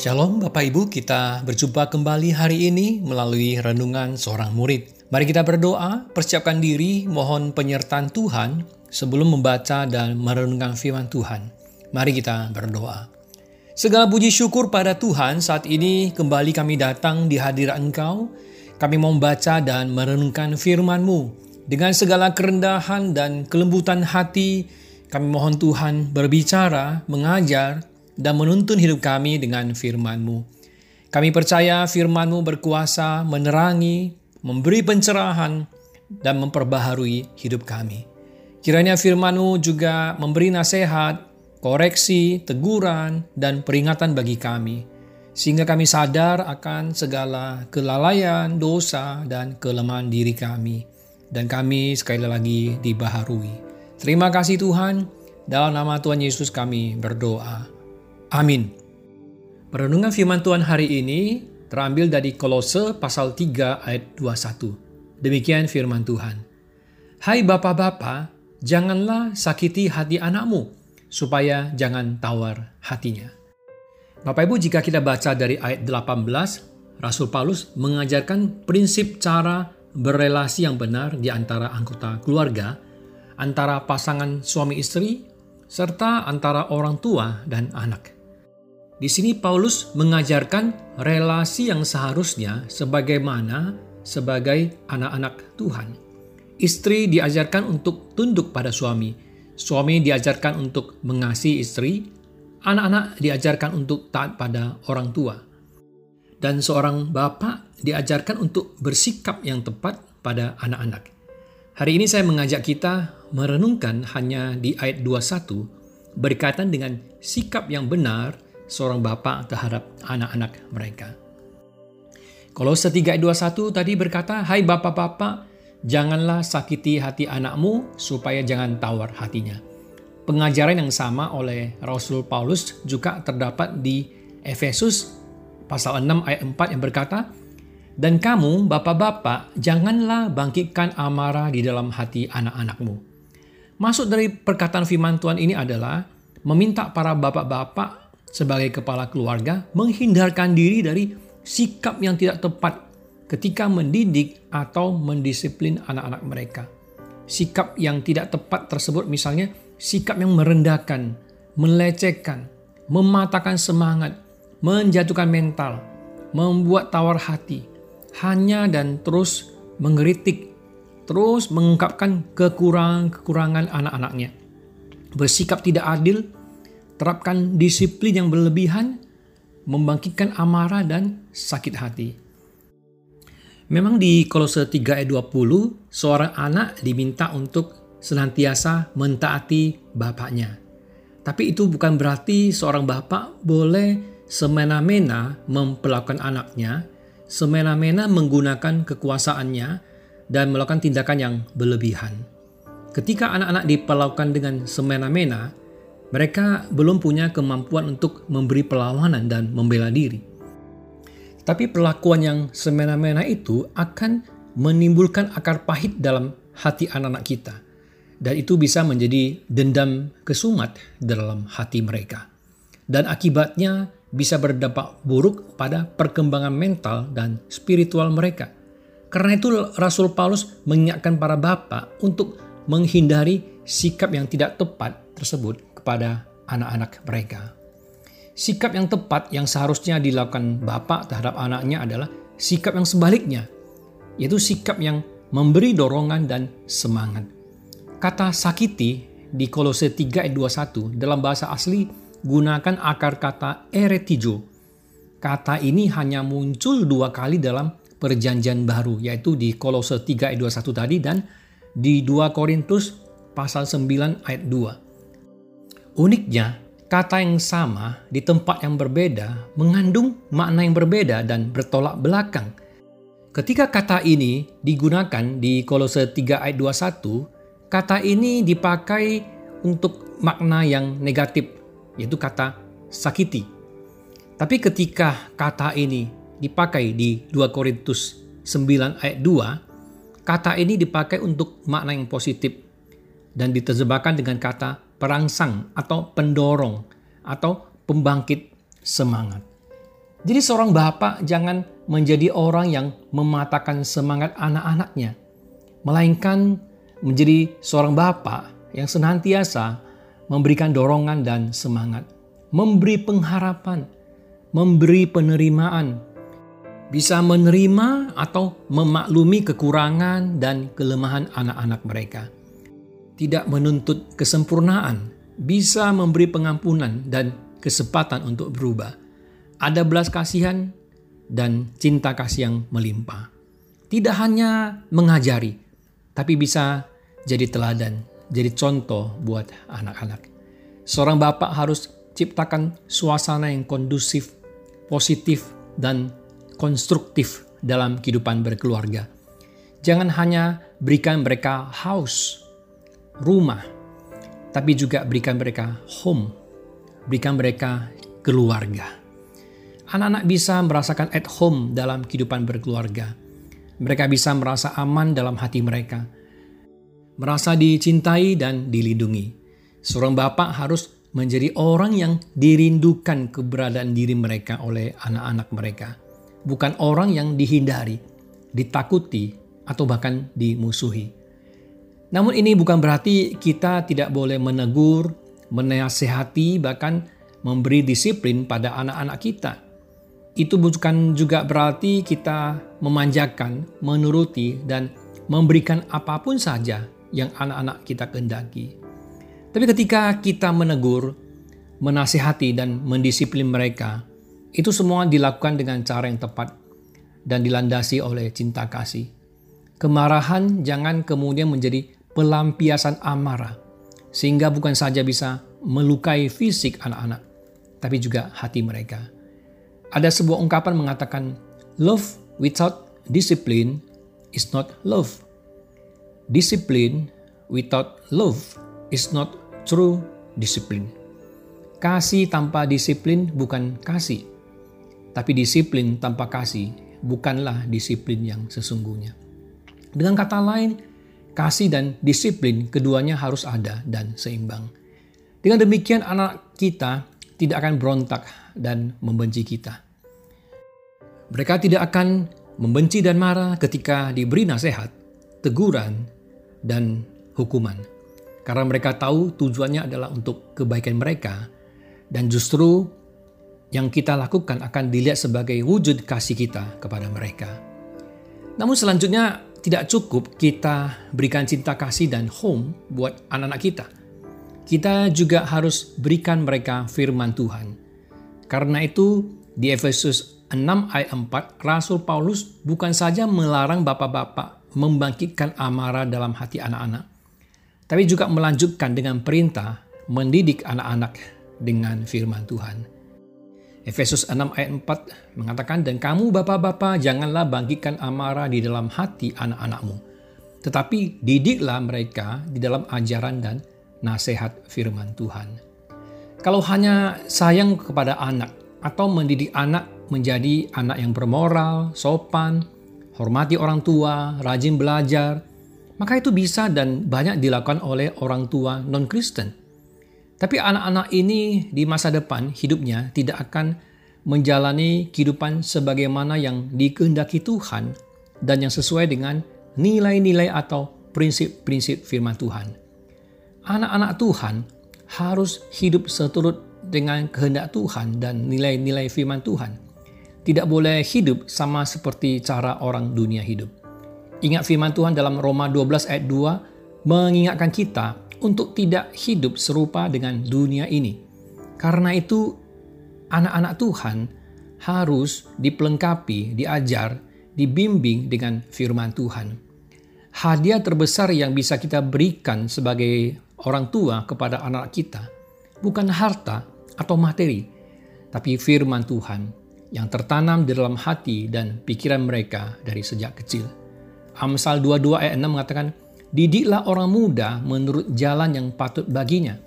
Shalom Bapak Ibu, kita berjumpa kembali hari ini melalui renungan seorang murid. Mari kita berdoa, persiapkan diri, mohon penyertaan Tuhan sebelum membaca dan merenungkan firman Tuhan. Mari kita berdoa. Segala puji syukur pada Tuhan saat ini kembali kami datang di hadirat Engkau. Kami mau membaca dan merenungkan firman-Mu. Dengan segala kerendahan dan kelembutan hati, kami mohon Tuhan berbicara, mengajar, dan menuntun hidup kami dengan firman-Mu. Kami percaya firman-Mu berkuasa menerangi, memberi pencerahan, dan memperbaharui hidup kami. Kiranya firman-Mu juga memberi nasihat, koreksi, teguran, dan peringatan bagi kami, sehingga kami sadar akan segala kelalaian, dosa, dan kelemahan diri kami, dan kami sekali lagi dibaharui. Terima kasih Tuhan, dalam nama Tuhan Yesus kami berdoa. Amin. Perenungan firman Tuhan hari ini terambil dari Kolose pasal 3 ayat 21. Demikian firman Tuhan. Hai bapak-bapak, janganlah sakiti hati anakmu, supaya jangan tawar hatinya. Bapak Ibu, jika kita baca dari ayat 18, Rasul Paulus mengajarkan prinsip cara berelasi yang benar di antara anggota keluarga, antara pasangan suami istri, serta antara orang tua dan anak. Di sini Paulus mengajarkan relasi yang seharusnya sebagaimana sebagai anak-anak Tuhan. Istri diajarkan untuk tunduk pada suami, suami diajarkan untuk mengasihi istri, anak-anak diajarkan untuk taat pada orang tua. Dan seorang bapak diajarkan untuk bersikap yang tepat pada anak-anak. Hari ini saya mengajak kita merenungkan hanya di ayat 21 berkaitan dengan sikap yang benar seorang bapak terhadap anak-anak mereka. Kolose 3 ayat 21 tadi berkata, Hai bapak-bapak, janganlah sakiti hati anakmu supaya jangan tawar hatinya. Pengajaran yang sama oleh Rasul Paulus juga terdapat di Efesus pasal 6 ayat 4 yang berkata, Dan kamu, bapak-bapak, janganlah bangkitkan amarah di dalam hati anak-anakmu. Maksud dari perkataan firman Tuhan ini adalah meminta para bapak-bapak sebagai kepala keluarga menghindarkan diri dari sikap yang tidak tepat ketika mendidik atau mendisiplin anak-anak mereka. Sikap yang tidak tepat tersebut misalnya sikap yang merendahkan, melecehkan, mematahkan semangat, menjatuhkan mental, membuat tawar hati, hanya dan terus mengeritik, terus mengungkapkan kekurangan-kekurangan anak-anaknya. Bersikap tidak adil, terapkan disiplin yang berlebihan, membangkitkan amarah dan sakit hati. Memang di Kolose 3 ayat 20, seorang anak diminta untuk senantiasa mentaati bapaknya. Tapi itu bukan berarti seorang bapak boleh semena-mena memperlakukan anaknya, semena-mena menggunakan kekuasaannya, dan melakukan tindakan yang berlebihan. Ketika anak-anak diperlakukan dengan semena-mena, mereka belum punya kemampuan untuk memberi perlawanan dan membela diri. Tapi perlakuan yang semena-mena itu akan menimbulkan akar pahit dalam hati anak-anak kita. Dan itu bisa menjadi dendam kesumat dalam hati mereka. Dan akibatnya bisa berdampak buruk pada perkembangan mental dan spiritual mereka. Karena itu Rasul Paulus mengingatkan para bapak untuk menghindari sikap yang tidak tepat tersebut kepada anak-anak mereka. Sikap yang tepat yang seharusnya dilakukan bapak terhadap anaknya adalah sikap yang sebaliknya, yaitu sikap yang memberi dorongan dan semangat. Kata sakiti di Kolose 3 ayat 21 dalam bahasa asli gunakan akar kata eretijo. Kata ini hanya muncul dua kali dalam perjanjian baru, yaitu di Kolose 3 ayat 21 tadi dan di 2 Korintus pasal 9 ayat 2. Uniknya, kata yang sama di tempat yang berbeda mengandung makna yang berbeda dan bertolak belakang. Ketika kata ini digunakan di Kolose 3 ayat 21, kata ini dipakai untuk makna yang negatif, yaitu kata sakiti. Tapi ketika kata ini dipakai di 2 Korintus 9 ayat 2, kata ini dipakai untuk makna yang positif dan diterjemahkan dengan kata perangsang atau pendorong atau pembangkit semangat. Jadi seorang bapak jangan menjadi orang yang mematahkan semangat anak-anaknya, melainkan menjadi seorang bapak yang senantiasa memberikan dorongan dan semangat, memberi pengharapan, memberi penerimaan, bisa menerima atau memaklumi kekurangan dan kelemahan anak-anak mereka. Tidak menuntut kesempurnaan, bisa memberi pengampunan dan kesempatan untuk berubah. Ada belas kasihan dan cinta kasih yang melimpah. Tidak hanya mengajari, tapi bisa jadi teladan jadi contoh buat anak-anak. Seorang bapak harus ciptakan suasana yang kondusif, positif, dan konstruktif dalam kehidupan berkeluarga. Jangan hanya berikan mereka house, rumah, tapi juga berikan mereka home, berikan mereka keluarga. Anak-anak bisa merasakan at home dalam kehidupan berkeluarga. Mereka bisa merasa aman dalam hati mereka merasa dicintai dan dilindungi. Seorang bapak harus menjadi orang yang dirindukan keberadaan diri mereka oleh anak-anak mereka, bukan orang yang dihindari, ditakuti, atau bahkan dimusuhi. Namun, ini bukan berarti kita tidak boleh menegur, menasehati, bahkan memberi disiplin pada anak-anak kita. Itu bukan juga berarti kita memanjakan, menuruti, dan memberikan apa pun saja yang anak-anak kita kehendaki. Tapi ketika kita menegur, menasihati dan mendisiplin mereka, itu semua dilakukan dengan cara yang tepat dan dilandasi oleh cinta kasih. Kemarahan jangan kemudian menjadi pelampiasan amarah, sehingga bukan saja bisa melukai fisik anak-anak, tapi juga hati mereka. Ada sebuah ungkapan mengatakan, "Love without discipline is not love." Discipline without love is not true discipline. Kasih tanpa disiplin bukan kasih, tapi disiplin tanpa kasih bukanlah disiplin yang sesungguhnya. Dengan kata lain, kasih dan disiplin keduanya harus ada dan seimbang. Dengan demikian, anak kita tidak akan berontak dan membenci kita. Mereka tidak akan membenci dan marah ketika diberi nasihat, teguran, dan hukuman. Karena mereka tahu tujuannya adalah untuk kebaikan mereka dan justru yang kita lakukan akan dilihat sebagai wujud kasih kita kepada mereka. Namun selanjutnya tidak cukup kita berikan cinta kasih dan home buat anak-anak kita. Kita juga harus berikan mereka firman Tuhan. Karena itu di Efesus 6 ayat 4, Rasul Paulus bukan saja melarang bapak-bapak membangkitkan amarah dalam hati anak-anak, tapi juga melanjutkan dengan perintah mendidik anak-anak dengan firman Tuhan. Efesus 6 ayat 4 mengatakan, Dan kamu bapak-bapak janganlah bangkitkan amarah di dalam hati anak-anakmu, tetapi didiklah mereka di dalam ajaran dan nasihat firman Tuhan. Kalau hanya sayang kepada anak atau mendidik anak menjadi anak yang bermoral, sopan, hormati orang tua, rajin belajar, maka itu bisa dan banyak dilakukan oleh orang tua non-Kristen. Tapi anak-anak ini di masa depan hidupnya tidak akan menjalani kehidupan sebagaimana yang dikehendaki Tuhan dan yang sesuai dengan nilai-nilai atau prinsip-prinsip firman Tuhan. Anak-anak Tuhan harus hidup seturut dengan kehendak Tuhan dan nilai-nilai firman Tuhan tidak boleh hidup sama seperti cara orang dunia hidup. Ingat firman Tuhan dalam Roma 12 ayat 2 mengingatkan kita untuk tidak hidup serupa dengan dunia ini. Karena itu anak-anak Tuhan harus dipelengkapi, diajar, dibimbing dengan firman Tuhan. Hadiah terbesar yang bisa kita berikan sebagai orang tua kepada anak kita bukan harta atau materi, tapi firman Tuhan yang tertanam di dalam hati dan pikiran mereka dari sejak kecil. Amsal 22 ayat 6 mengatakan, Didiklah orang muda menurut jalan yang patut baginya,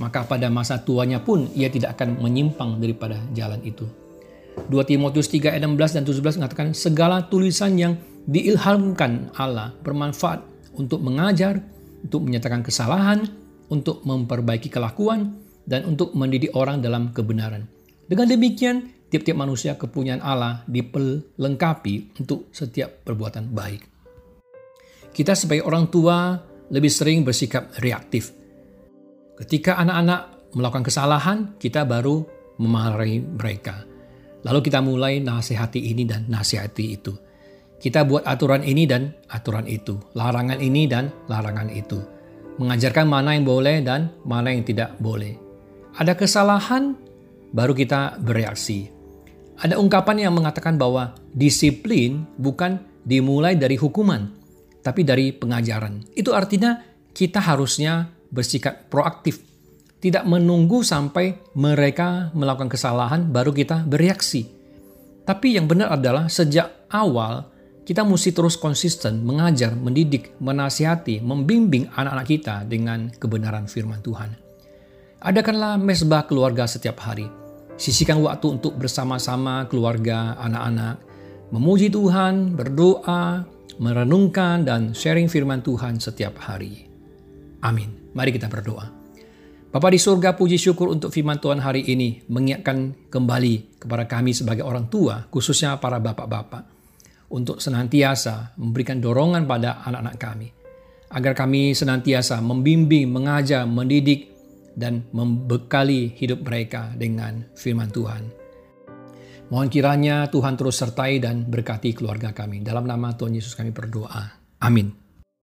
maka pada masa tuanya pun ia tidak akan menyimpang daripada jalan itu. 2 Timotius 3 ayat 16 dan 17 mengatakan, Segala tulisan yang diilhamkan Allah bermanfaat untuk mengajar, untuk menyatakan kesalahan, untuk memperbaiki kelakuan, dan untuk mendidik orang dalam kebenaran. Dengan demikian, tiap-tiap manusia kepunyaan Allah dipelengkapi untuk setiap perbuatan baik. Kita sebagai orang tua lebih sering bersikap reaktif. Ketika anak-anak melakukan kesalahan, kita baru memarahi mereka. Lalu kita mulai nasihati ini dan nasihati itu. Kita buat aturan ini dan aturan itu, larangan ini dan larangan itu. Mengajarkan mana yang boleh dan mana yang tidak boleh. Ada kesalahan, baru kita bereaksi. Ada ungkapan yang mengatakan bahwa disiplin bukan dimulai dari hukuman, tapi dari pengajaran. Itu artinya kita harusnya bersikap proaktif, tidak menunggu sampai mereka melakukan kesalahan baru kita bereaksi. Tapi yang benar adalah sejak awal kita mesti terus konsisten mengajar, mendidik, menasihati, membimbing anak-anak kita dengan kebenaran firman Tuhan. Adakanlah mesbah keluarga setiap hari. Sisihkan waktu untuk bersama-sama keluarga, anak-anak, memuji Tuhan, berdoa, merenungkan dan sharing firman Tuhan setiap hari. Amin. Mari kita berdoa. Bapa di surga, puji syukur untuk firman Tuhan hari ini mengingatkan kembali kepada kami sebagai orang tua, khususnya para bapak-bapak, untuk senantiasa memberikan dorongan pada anak-anak kami, agar kami senantiasa membimbing, mengajar, mendidik, dan membekali hidup mereka dengan firman Tuhan. Mohon kiranya Tuhan terus sertai dan berkati keluarga kami. Dalam nama Tuhan Yesus kami berdoa. Amin.